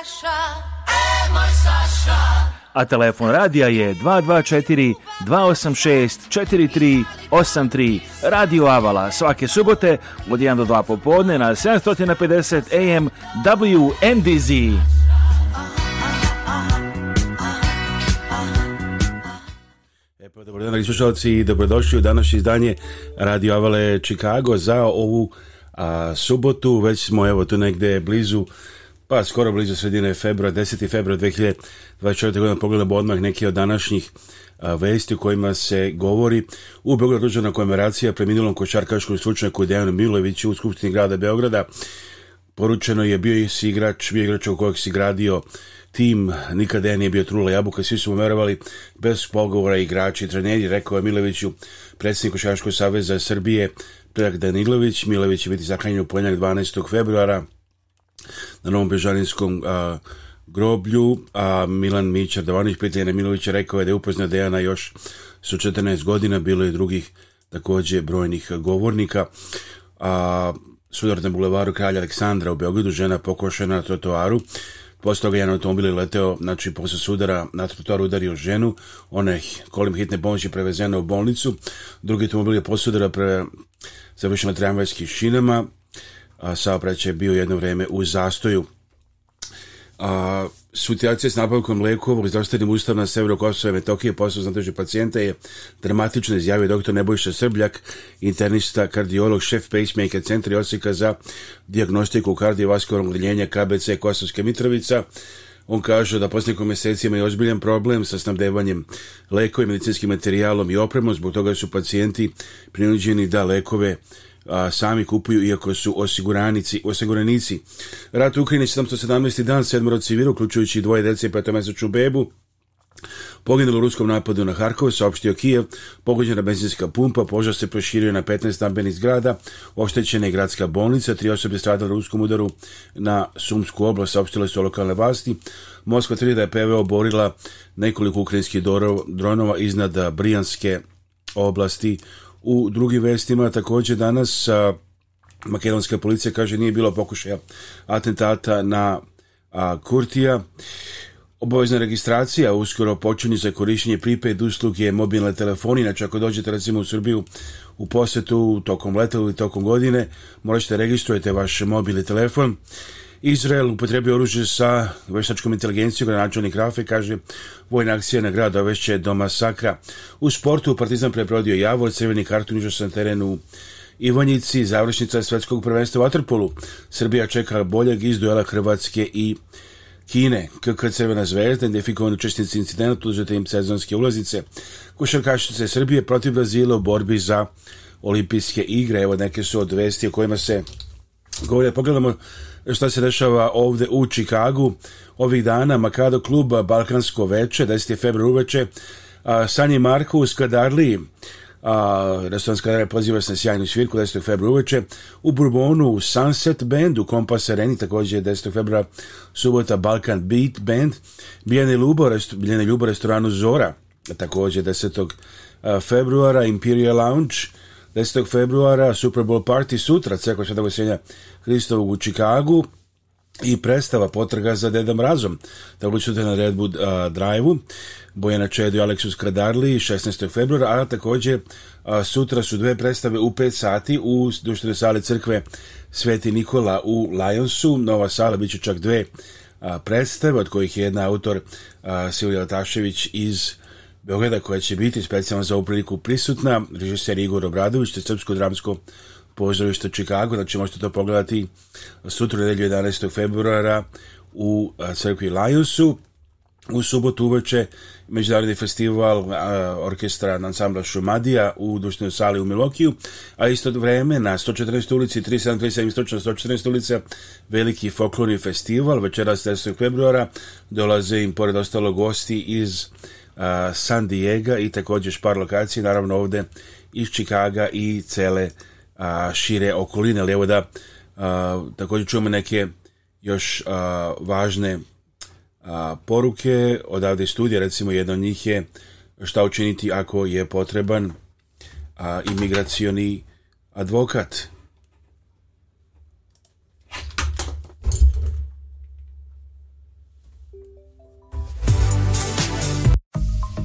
Saša, e moj Saša. A telefon radija je 224 286 4383 Radio Avala svake subote od 1 do 2 popodne na 750 AM WNDZ. Dobar dan, slušalci i dobrodošli u današnje izdanje Radio Avale Chicago za ovu a, subotu. Već smo evo tu negde blizu pa skoro blizu sredine februara, 10. februar 2024. godine pogledamo odmah neke od današnjih vesti u kojima se govori u Beogradu održana komemoracija preminulom košarkaškom stručnjaku Dejanu Miloviću u Skupštini grada Beograda. Poručeno je bio si igrač, bio igrač u kojeg si gradio tim, nikada je nije bio trula jabuka, svi su mu verovali bez pogovora igrači i treneri, rekao je Miloviću predsjednik Košarkaškog saveza Srbije Predak Danilović. Milović će biti zaklanjen u ponjak 12. februara na Novom Bežarinskom groblju, a Milan Mičar davanih pita Milović rekao je da je upoznao Dejana još su 14 godina, bilo je drugih također brojnih govornika. A, sudar na bulevaru Kralja Aleksandra u Beogradu, žena pokošena na trotoaru, posle toga jedan automobil je leteo, znači posle sudara na trotoaru udario ženu, ona je kolim hitne pomoći prevezena u bolnicu, drugi automobil je posudara sudara pre, završen tramvajskim šinama, saobraćaj bio jedno vrijeme u zastoju. A, situacija s nabavkom lekova u zdravstvenim ustavom na severu Kosova i Metokije posao znatođe pacijenta je dramatično izjavio dr. Nebojša Srbljak, internista, kardiolog, šef pacemaker centra i osjeka za diagnostiku kardiovaskularnog ljenja KBC Kosovske Mitrovica. On kaže da posljednjih mjeseci imaju ozbiljan problem sa snabdevanjem lekova, medicinskim materijalom i opremom, zbog toga su pacijenti prinuđeni da lekove a, sami kupuju iako su osiguranici, osiguranici. Rat u Ukrajini 717. dan, sedmero civila, uključujući dvoje djece i petomesečnu bebu, Poginulo u ruskom napadu na Harkov, saopštio Kijev, pogođena benzinska pumpa, požar se proširio na 15 stambenih zgrada, oštećena je gradska bolnica, tri osobe stradale u ruskom udaru na Sumsku oblast, saopštile su lokalne vlasti. Moskva tvrdi da je PVO borila nekoliko ukrajinskih dronova iznad Brijanske oblasti u drugim vestima također danas a, makedonska policija kaže nije bilo pokušaja atentata na a, Kurtija. Obavezna registracija uskoro počinje za korištenje i usluge mobilne telefoni. Znači ako dođete recimo u Srbiju u posjetu tokom leta ili tokom godine, morate registrujete vaš mobilni telefon. Izrael upotrebio oružje sa veštačkom inteligencijom, gradonačelnik Rafe kaže vojna akcija na grad dovešće do masakra. U sportu Partizan preprodio Javor, crveni karton ušao se na terenu Ivanjici, završnica svjetskog prvenstva u Atrpolu. Srbija čeka boljeg iz Hrvatske i Kine. KK Crvena zvezda, identifikovani učestnici incidenta, uzete im sezonske ulaznice. Košarkašice Srbije protiv Brazila u borbi za olimpijske igre. Evo neke su od vesti o kojima se govore. Pogledamo Šta se dešava ovde u Čikagu ovih dana. Makado klub Balkansko veče, 10. februar uveče, Sanji Marko u Skadarli, a, restoran poziva se na sjajnu svirku 10. februar uveče, u Bourbonu Sunset Band, u Kompas Areni također 10. februara, subota Balkan Beat Band, Bijane Ljubo, Biljane Ljubo restoranu Zora, također 10. februara, Imperial Lounge, 10. februara Super Bowl party sutra će da Veselja Hristovog u Čikagu i prestava Potrga za Dedom Razom. Tako na Redwood Driveu, Drive-u, Bojena Čedu i Aleksu Kradarli 16. februara, a također sutra su dve predstave u 5 sati u duštvenoj sali crkve Sveti Nikola u Lionsu. Nova sala bit čak dve predstave, od kojih je jedna autor a, Silvija Latašević iz Beograda koja će biti specijalno za ovu priliku prisutna, režiser Igor Obradović te Srpsko dramsko pozorište Čikago, znači možete to pogledati sutra nedelju 11. februara u crkvi Lajusu. U subotu uveče Međunarodni festival orkestra ansambla Šumadija u dušnoj sali u Milokiju, a isto vreme na 114. ulici, 3737 114 ulica, veliki folklorni festival večeras 10. februara, dolaze im pored ostalo gosti iz San Diego i također par lokacija, naravno ovdje iz Čikaga i cele šire okoline. Ali evo da također čujemo neke još važne poruke odavde studija, recimo jedna od njih je šta učiniti ako je potreban imigracioni advokat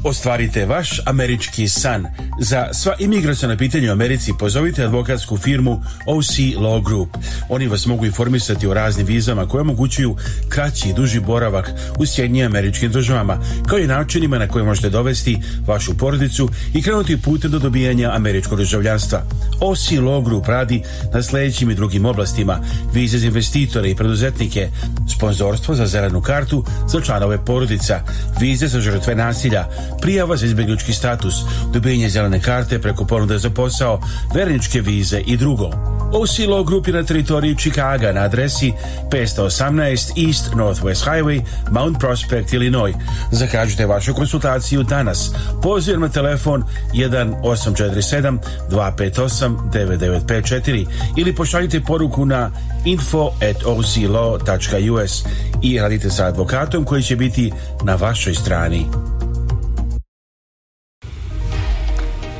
Ostvarite vaš američki san. Za sva imigracijona pitanja u Americi pozovite advokatsku firmu OC Law Group. Oni vas mogu informisati o raznim vizama koje omogućuju kraći i duži boravak u sjednji američkim državama, kao i načinima na koje možete dovesti vašu porodicu i krenuti putem do dobijanja američkog državljanstva. OC Law Group radi na sljedećim i drugim oblastima. Vize za investitore i preduzetnike, sponzorstvo za zelenu kartu za članove porodica, vize za žrtve nasilja, prijava za izbjeglički status, dobijenje zelene karte preko ponude za posao, verničke vize i drugo. Osilo grupi na teritoriji Čikaga na adresi 518 East Northwest Highway, Mount Prospect, Illinois. Zakažite vašu konsultaciju danas. Poziv na telefon 1847 258 9954 ili pošaljite poruku na oclaw.us i radite sa advokatom koji će biti na vašoj strani.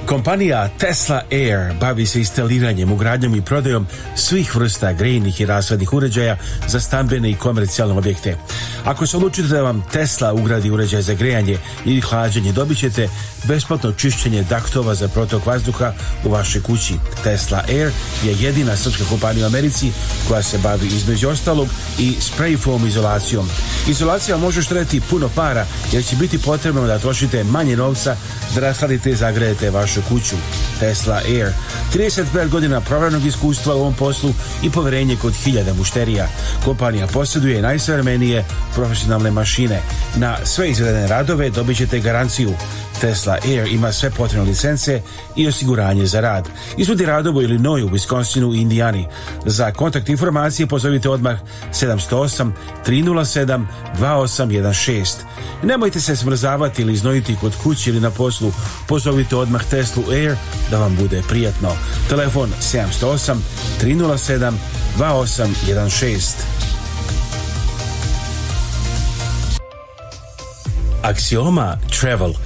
Kompanija Tesla Air bavi se instaliranjem, ugradnjom i prodajom svih vrsta grejnih i rasvednih uređaja za stambene i komercijalne objekte. Ako se odlučite da vam Tesla ugradi uređaj za grejanje i hlađenje, dobit ćete besplatno čišćenje daktova za protok vazduha u vašoj kući. Tesla Air je jedina srpska kompanija u Americi koja se bavi između ostalog i spray foam izolacijom. Izolacija može štrediti puno para jer će biti potrebno da trošite manje novca da rasladite i zagrejete vaš našu kuću Tesla Air. 35 godina pravnog iskustva u ovom poslu i poverenje kod hiljada mušterija. Kompanija posjeduje najsavremenije profesionalne mašine. Na sve izvedene radove dobit ćete garanciju. Tesla Air ima sve potrebne licence i osiguranje za rad. Izvodi radovo ili noju u Wisconsinu i Indijani. Za kontakt informacije pozovite odmah 708 307 2816. Nemojte se smrzavati ili iznojiti kod kući ili na poslu. Pozovite odmah Tesla Air da vam bude prijatno. Telefon 708 307 2816. Axioma Travel –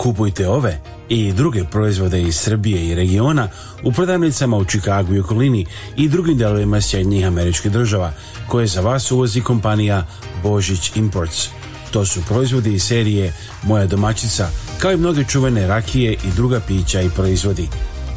Kupujte ove i druge proizvode iz Srbije i regiona u prodavnicama u Čikagu i okolini i drugim delovima Sjednjih američkih država koje za vas uvozi kompanija Božić Imports. To su proizvodi iz serije Moja domaćica kao i mnoge čuvene rakije i druga pića i proizvodi.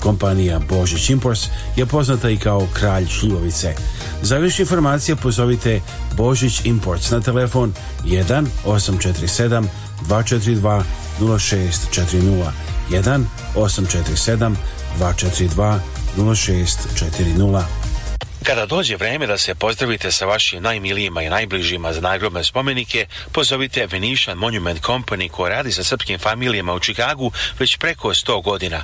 Kompanija Božić Imports je poznata i kao kralj šljivovice. Za više informacija pozovite Božić Imports na telefon 1 847 242 0640 1 847 242 0640 kada dođe vreme da se pozdravite sa vašim najmilijima i najbližima za nagrobne spomenike, pozovite Venetian Monument Company koja radi sa srpskim familijama u Čikagu već preko 100 godina.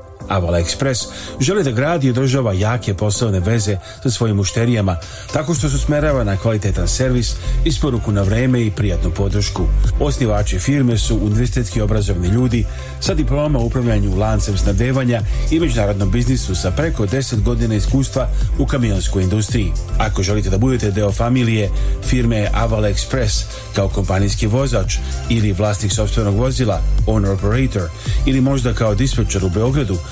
Avala Express žele da gradi i održava jake poslovne veze sa svojim mušterijama, tako što su smerava na kvalitetan servis, isporuku na vreme i prijatnu podršku. Osnivači firme su universitetski obrazovni ljudi sa diploma u upravljanju lancem snabdevanja i međunarodnom biznisu sa preko 10 godina iskustva u kamionskoj industriji. Ako želite da budete deo familije, firme Avala Express kao kompanijski vozač ili vlasnik sobstvenog vozila, owner operator ili možda kao dispečer u Beogradu,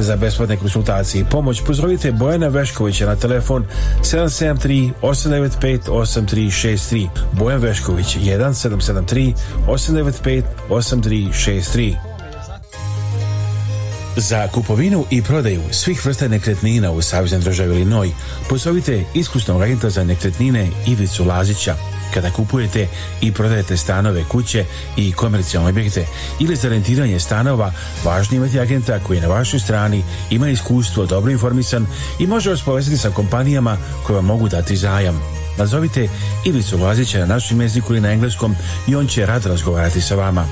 za besplatne konsultacije i pomoć pozdravite Bojana Veškovića na telefon 773 895 8363 Bojan Vešković 1773 895 8363 za kupovinu i prodaju svih vrsta nekretnina u Savjeznom državi Linoj pozovite iskusnog agenta za nekretnine Ivicu Lazića kada kupujete i prodajete stanove, kuće i komercijalne objekte ili za rentiranje stanova, važno imati agenta koji je na vašoj strani, ima iskustvo, dobro informisan i može vas povezati sa kompanijama koje vam mogu dati zajam. Nazovite Ivicu Lazića na našem jeziku ili na engleskom i on će rad razgovarati sa vama.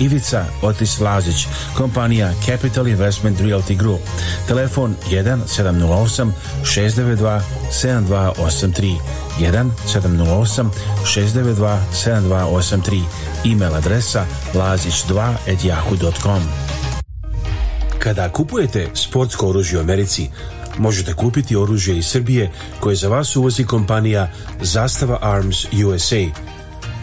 Ivica Otis Lazić, kompanija Capital Investment Realty Group. Telefon 1 708 692 7283 1 708 692 7283 email adresa lazić2 Kada kupujete sportsko oružje u Americi, možete kupiti oružje iz Srbije koje za vas uvozi kompanija Zastava Arms USA –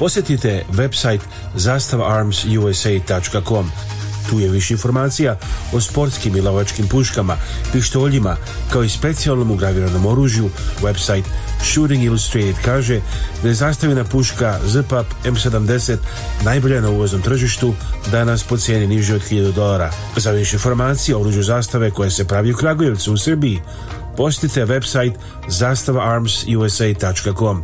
posjetite website zastavaarmsusa.com. Tu je više informacija o sportskim i lovačkim puškama, pištoljima, kao i specijalnom ugraviranom oružju. Website Shooting Illustrated kaže da je zastavljena puška ZPAP M70 najbolja na uvoznom tržištu, danas po cijeni niže od 1000 dolara. Za više informacije o oružju zastave koje se pravi u Kragujevcu u Srbiji, posjetite website zastavaarmsusa.com.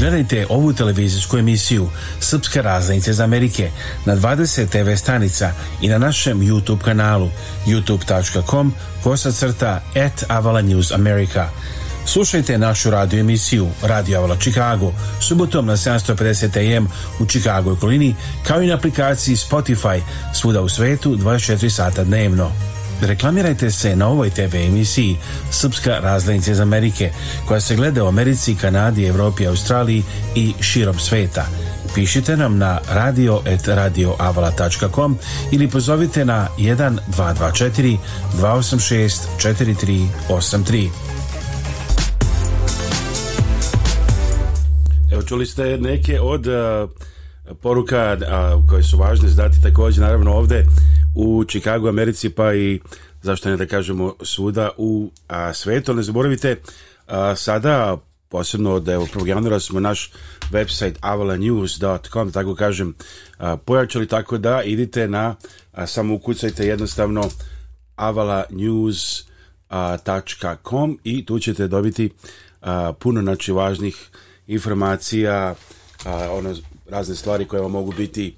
Gledajte ovu televizijsku emisiju Srpske raznice iz Amerike na 20 TV stanica i na našem YouTube kanalu youtube.com kosacrta at America. Slušajte našu radio emisiju Radio Avala Chicago subotom na 750 AM u Chicago kolini kao i na aplikaciji Spotify svuda u svetu 24 sata dnevno. Reklamirajte se na ovoj TV emisiji Srpska razglednica iz Amerike, koja se gleda u Americi, Kanadi, Evropi, Australiji i širom sveta. Pišite nam na radio.radioavala.com ili pozovite na 1224 286 4383. Evo čuli ste neke od eh, poruka koje su važne zdati također naravno ovdje u Chicagu, Americi pa i zašto ne da kažemo svuda u a, svetu. Ne zaboravite, sada posebno od evo, 1. januara smo naš website avalanews.com, tako kažem, a, pojačali tako da idite na, samo ukucajte jednostavno avalanews.com i tu ćete dobiti puno znači, važnih informacija, ono, razne stvari koje vam mogu biti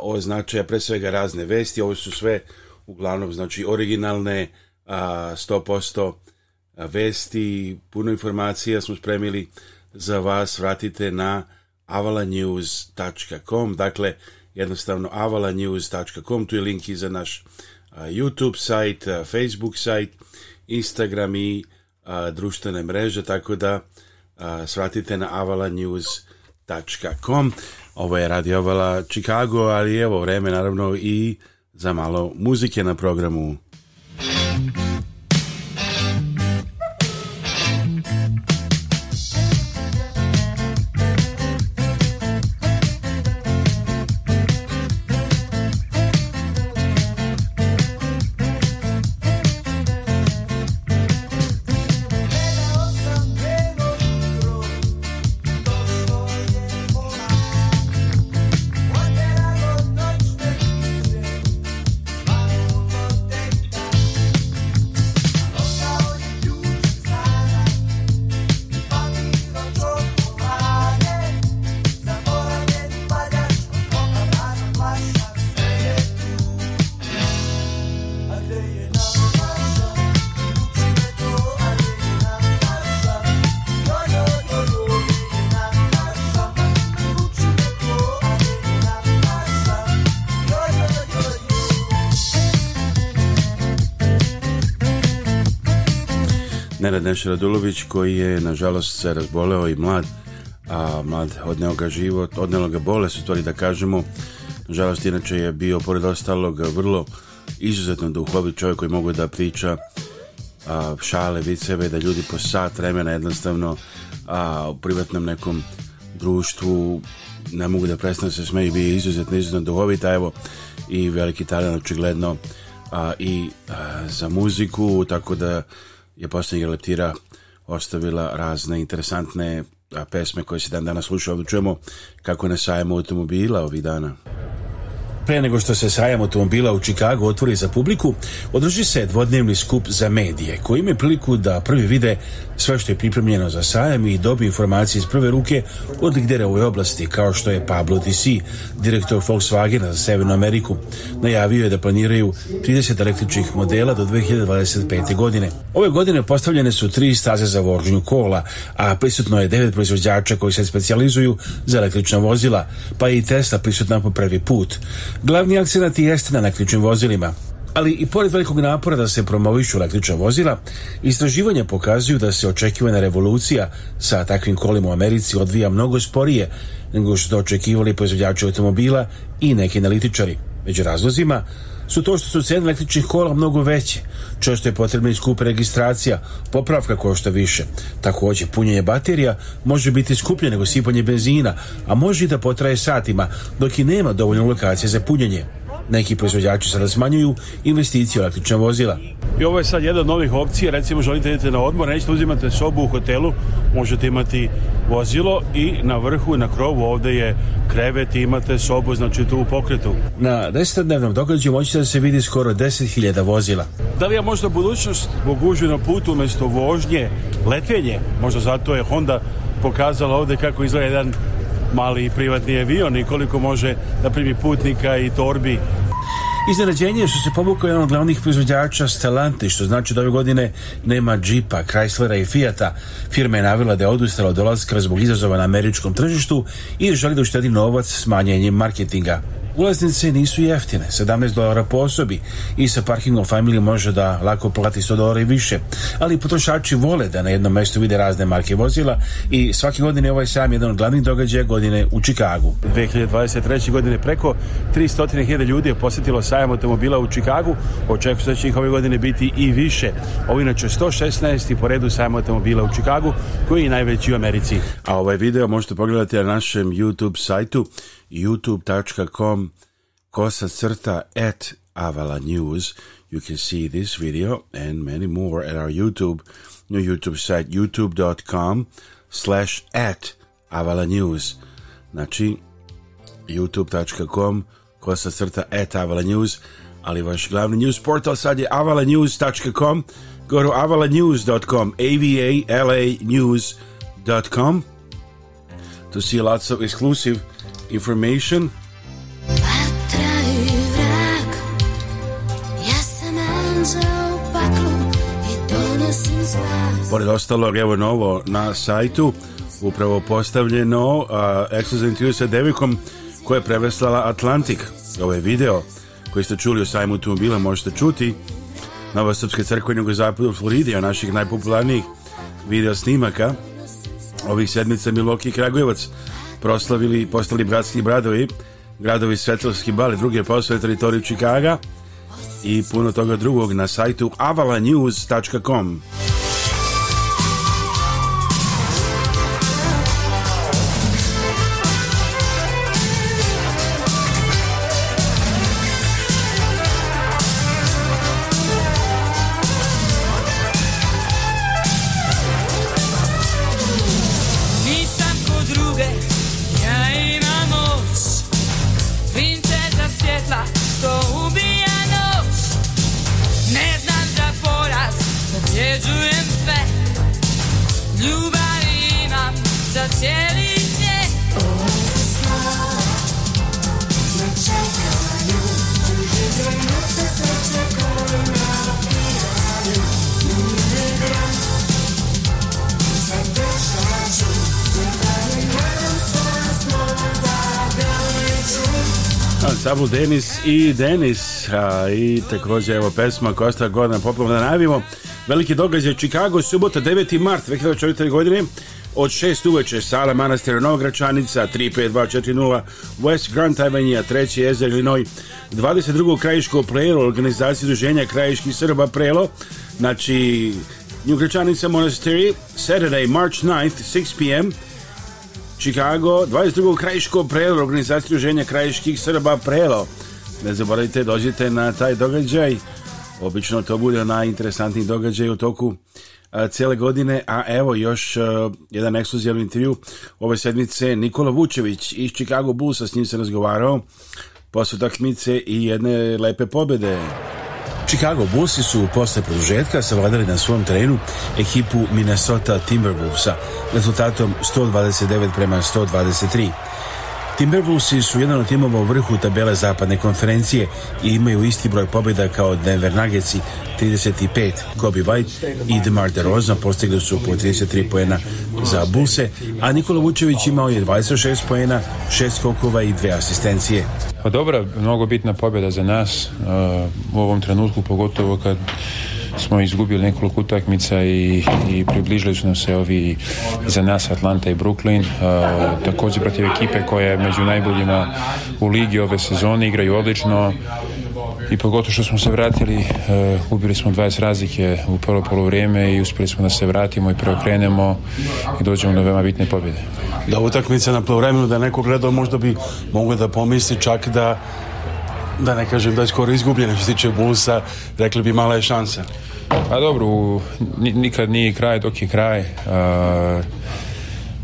označaja, pre svega razne vesti, ovo su sve uglavnom znači originalne 100% vesti, puno informacija smo spremili za vas, vratite na avalanews.com, dakle jednostavno avalanews.com, tu je link i za naš YouTube sajt, Facebook sajt, Instagram i društvene mreže, tako da svratite na avalanews.com. Ovo je radiovala Chicago, ali evo vreme naravno i za malo muzike na programu. Neradan Šradulović koji je nažalost se razboleo i mlad, a mlad odneo ga život, odnelo ga bolest, u stvari da kažemo. Nažalost, inače je bio, pored ostalog, vrlo izuzetno duhovit čovjek koji mogu da priča a, šale, viceve, da ljudi po sat vremena jednostavno a, u privatnom nekom društvu ne mogu da prestane se smeju, i je izuzetno, izuzetno duhovit, a evo i veliki talent očigledno a, i za muziku, tako da je posljednjeg leptira ostavila razne interesantne pesme koje se dan danas slušaju. Ovdje čujemo kako na sajmu automobila ovih dana. Pre nego što se sajam automobila u Chicagu otvori za publiku, održi se dvodnevni skup za medije, koji imaju priliku da prvi vide sve što je pripremljeno za sajam i dobio informacije iz prve ruke od lidera ovoj oblasti, kao što je Pablo DC, direktor Volkswagena za Severnu Ameriku. Najavio je da planiraju 30 električnih modela do 2025. godine. Ove godine postavljene su tri staze za vožnju kola, a prisutno je devet proizvođača koji se specializuju za električna vozila, pa i Tesla prisutna po prvi put. Glavni akcenat jeste na električnim vozilima. Ali i pored velikog napora da se promovišu električna vozila, istraživanja pokazuju da se očekivana revolucija sa takvim kolima u Americi odvija mnogo sporije nego što očekivali proizvođači automobila i neki analitičari. Među razlozima su to što su cijene električnih kola mnogo veće, često je potrebna i skupa registracija, popravka košta više. Također, punjenje baterija može biti skuplje nego sipanje benzina, a može i da potraje satima, dok i nema dovoljno lokacije za punjenje. Neki proizvođači sada smanjuju u električna vozila. I ovo je sad jedna od novih opcija, recimo želite idete na odmor, nećete uzimati sobu u hotelu, možete imati vozilo i na vrhu, na krovu ovde je krevet i imate sobu, znači tu u pokretu. Na desetodnevnom događaju možete da se vidi skoro 10.000 vozila. Da li je možda budućnost bogužu na putu umjesto vožnje, letenje? Možda zato je Honda pokazala ovde kako izgleda jedan mali privatni avion i koliko može da primi putnika i torbi. Iznenađenje što se povukao jedan od glavnih proizvođača Stellantis, što znači da ove godine nema Jeepa, Chryslera i Fiata. Firma je navela da je odustala od dolaska zbog izazova na američkom tržištu i želi da uštedi novac smanjenjem marketinga. Ulaznice nisu jeftine, 17 dolara po osobi i sa parkingom Family može da lako plati 100 dolara i više, ali potrošači vole da na jednom mestu vide razne marke vozila i svake godine ovaj sam jedan od glavnih događaja godine u Čikagu. 2023. godine preko 300.000 ljudi je posjetilo sajam automobila u Čikagu, očekuje se da će ih ove godine biti i više. Ovo inače 116. po redu sajam automobila u Čikagu, koji je najveći u Americi. A ovaj video možete pogledati na našem YouTube sajtu youtube.com Kosa at Avala News. You can see this video and many more at our YouTube, new YouTube site, youtube.com slash at Avala News. Znači, youtube.com Kosa crta at Avala News, ali vaš glavni news portal sad je avalanews.com. Go to avalanews.com, A-V-A-L-A news.com to see lots of exclusive Information. Pored ostalog, evo novo na sajtu, upravo postavljeno uh, se intervju sa Devikom koja je preveslala Atlantik. Ovo ovaj je video koji ste čuli o sajmu automobila, možete čuti. Nova Srpska crkva i u Floridi, naših najpopularnijih video snimaka ovih sedmica Miloki Kragujevac proslavili i postali bratski bradovi, gradovi Svetlovski bal druge poslove teritoriju Čikaga i puno toga drugog na sajtu avalanews.com. Denis i Denis a, i također evo pesma koja sta godina da najavimo veliki događaj u Chicago subota 9. mart 2004. godine od 6 uveče sala manastira Novogračanica 35240 West Grand Avenue, 3. jezer Linoj 22. krajiško prelo organizacije druženja krajiških Srba prelo znači Njugračanica Monastery Saturday March 9th 6 p.m. Chicago, 22. Krajiško prelo, organizacija ženja Krajiških Srba prelo. Ne zaboravite, dođite na taj događaj. Obično to bude najinteresantniji događaj u toku cijele godine, a evo još jedan ekskluzijalni intervju ove sedmice Nikola Vučević iz Chicago Bullsa, s njim se razgovarao posle takmice i jedne lepe pobede. Chicago Bulls su posle produžetka savladali na svom terenu ekipu Minnesota Timberwolvesa rezultatom 129 prema 123. Timberwolvesi su jedan od timova u vrhu tabele zapadne konferencije i imaju isti broj pobjeda kao Denver Nuggets 35. Kobe White i DeMar DeRozan postigli su po 33 poena za Bulse, a Nikola Vučević imao je 26 poena, 6 skokova i 2 asistencije. Pa dobra, mnogo bitna pobjeda za nas u ovom trenutku, pogotovo kad smo izgubili nekoliko utakmica i, i približili su nam se ovi za nas Atlanta i Brooklyn. Uh, također protiv ekipe koja je među najboljima u ligi ove sezone, igraju odlično i pogotovo što smo se vratili e, ubili smo 20 razlike u prvo polovrijeme i uspjeli smo da se vratimo i preokrenemo i dođemo do veoma bitne pobjede. Da utakmice na polovremenu da neko gledao možda bi mogao da pomisli čak da da ne kažem da je skoro izgubljena što se tiče busa, rekli bi mala je šansa. Pa dobro, nikad nije kraj dok je kraj.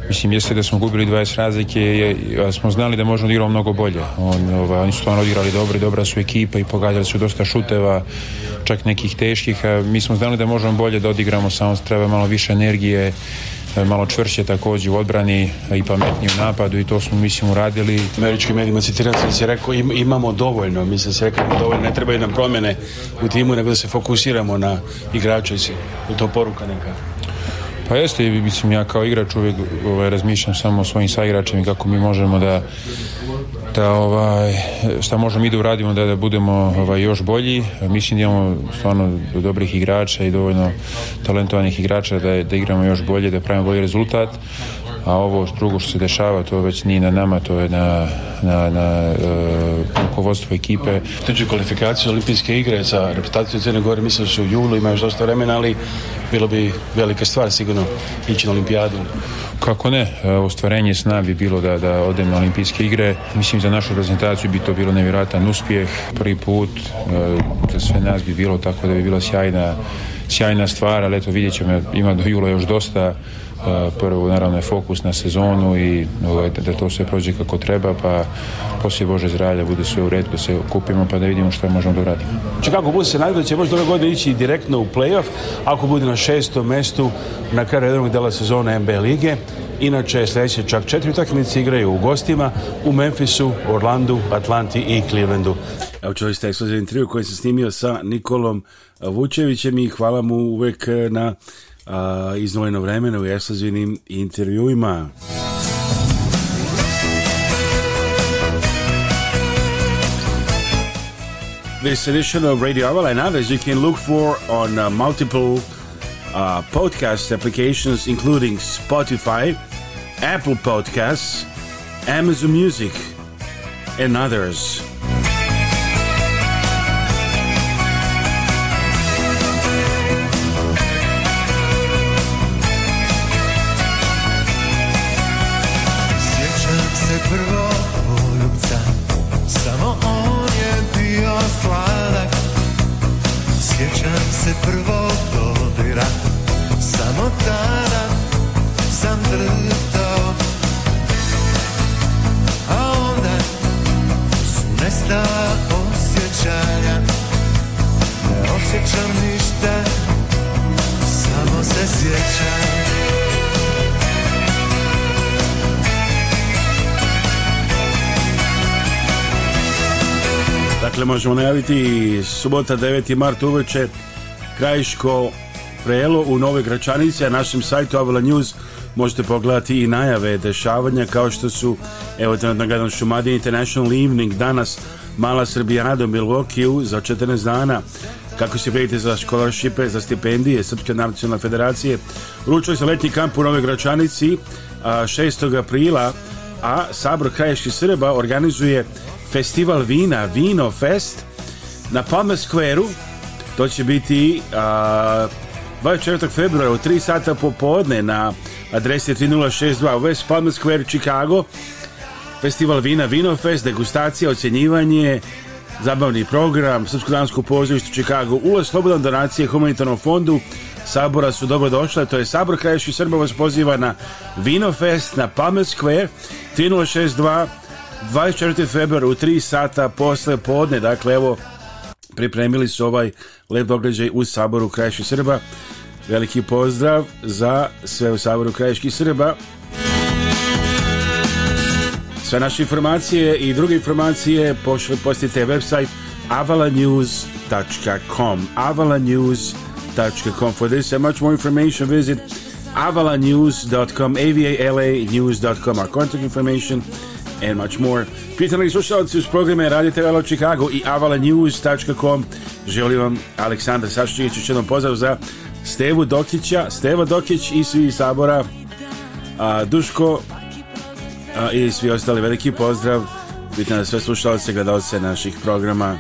mislim, jeste da smo gubili 20 razlike, smo znali da možemo odigrao mnogo bolje. Ovaj, oni su stvarno odigrali dobro i dobra su ekipa i pogađali su dosta šuteva, čak nekih teških. mi smo znali da možemo bolje da odigramo, samo treba malo više energije E, malo čvršće također u odbrani i pametniji u napadu i to smo mislim uradili. američki medijima citiran sam se rekao imamo dovoljno, mislim se rekao dovoljno, ne trebaju nam promjene u timu nego da se fokusiramo na igrače i to poruka neka. Pa jeste, mislim ja kao igrač uvijek ovaj, razmišljam samo o svojim saigračima i kako mi možemo da da ovaj, šta možemo mi da uradimo da, da budemo ovaj, još bolji. Mislim da imamo stvarno dobrih igrača i dovoljno talentovanih igrača da, da igramo još bolje, da pravimo bolji rezultat a ovo drugo što se dešava to već nije na nama, to je na, na, na e, rukovodstvo ekipe. Tiče kvalifikacije olimpijske igre za reputaciju Crne Gore, mislim da su u julu, ima još dosta vremena, ali bilo bi velika stvar sigurno ići na olimpijadu. Kako ne, e, ostvarenje sna bi bilo da, da odem na olimpijske igre. Mislim za našu prezentaciju bi to bilo nevjerojatan uspjeh, prvi put, e, za sve nas bi bilo tako da bi bila sjajna, sjajna stvar, ali eto vidjet ćemo, ima do jula još dosta Eh, prvo naravno je fokus na sezonu i ovaj, da to sve prođe kako treba pa poslije Bože zdravlja bude sve u redu da se kupimo pa da vidimo što možemo da Znači kako bude se nadaju da će možda ove godine ići direktno u playoff ako bude na šestom mestu na kraju jednog dela sezone NBA lige. Inače sljedeće čak četiri utakmice igraju u gostima u Memphisu, Orlandu, Atlanti i Clevelandu. Evo čuli ste ekskluzivni triju koji sam snimio sa Nikolom Vučevićem i hvala mu uvek eh, na vremena u intervjuima. This edition of Radio and as you can look for on uh, multiple uh, podcast applications, including Spotify, Apple Podcasts, Amazon Music, and others. dakle možemo najaviti subota 9. mart uveče Krajiško prelo u Nove Gračanice, a našem sajtu Avila News možete pogledati i najave dešavanja kao što su, evo te nagledam Šumadin International Evening, danas Mala Srbijada u Milwaukeeu za 14 dana, kako se vidite za školaršipe, za stipendije Srpske nacionalne federacije. Uručuje se letni kamp u Nove Gračanici 6. aprila, a Sabor Krajiških Srba organizuje festival vina, Vino Fest na Palmer Square-u. To će biti a, 24. februara u 3 sata popodne na adresi 3062 West Palmer Square, Chicago. Festival vina, Vino Fest, degustacija, ocjenjivanje, zabavni program, Srpsko-dansko pozorište Chicago, ulaz slobodan donacije humanitarnom fondu, Sabora su dobro došle, to je Sabor kraješi Srba vas poziva na Vinofest na Palmer Square 3062 24. februar u 3 sata posle podne, dakle evo pripremili su ovaj lep događaj u Saboru Krajiških Srba. Veliki pozdrav za sve u Saboru Krajiških Srba. Sve naše informacije i druge informacije pošle, postite website avalanews.com avalanews.com For this and much more information visit avalanews.com avalanews.com Our contact information and much more. Pitani slušalci uz programe Radio TV Chicago i avalanews.com želim vam Aleksandar sašić još jednom pozdrav za Stevu Dokića, Stevo Dokić i svi iz Sabora, a, Duško a, i svi ostali veliki pozdrav. Pitam sve slušalce, gledalce naših programa.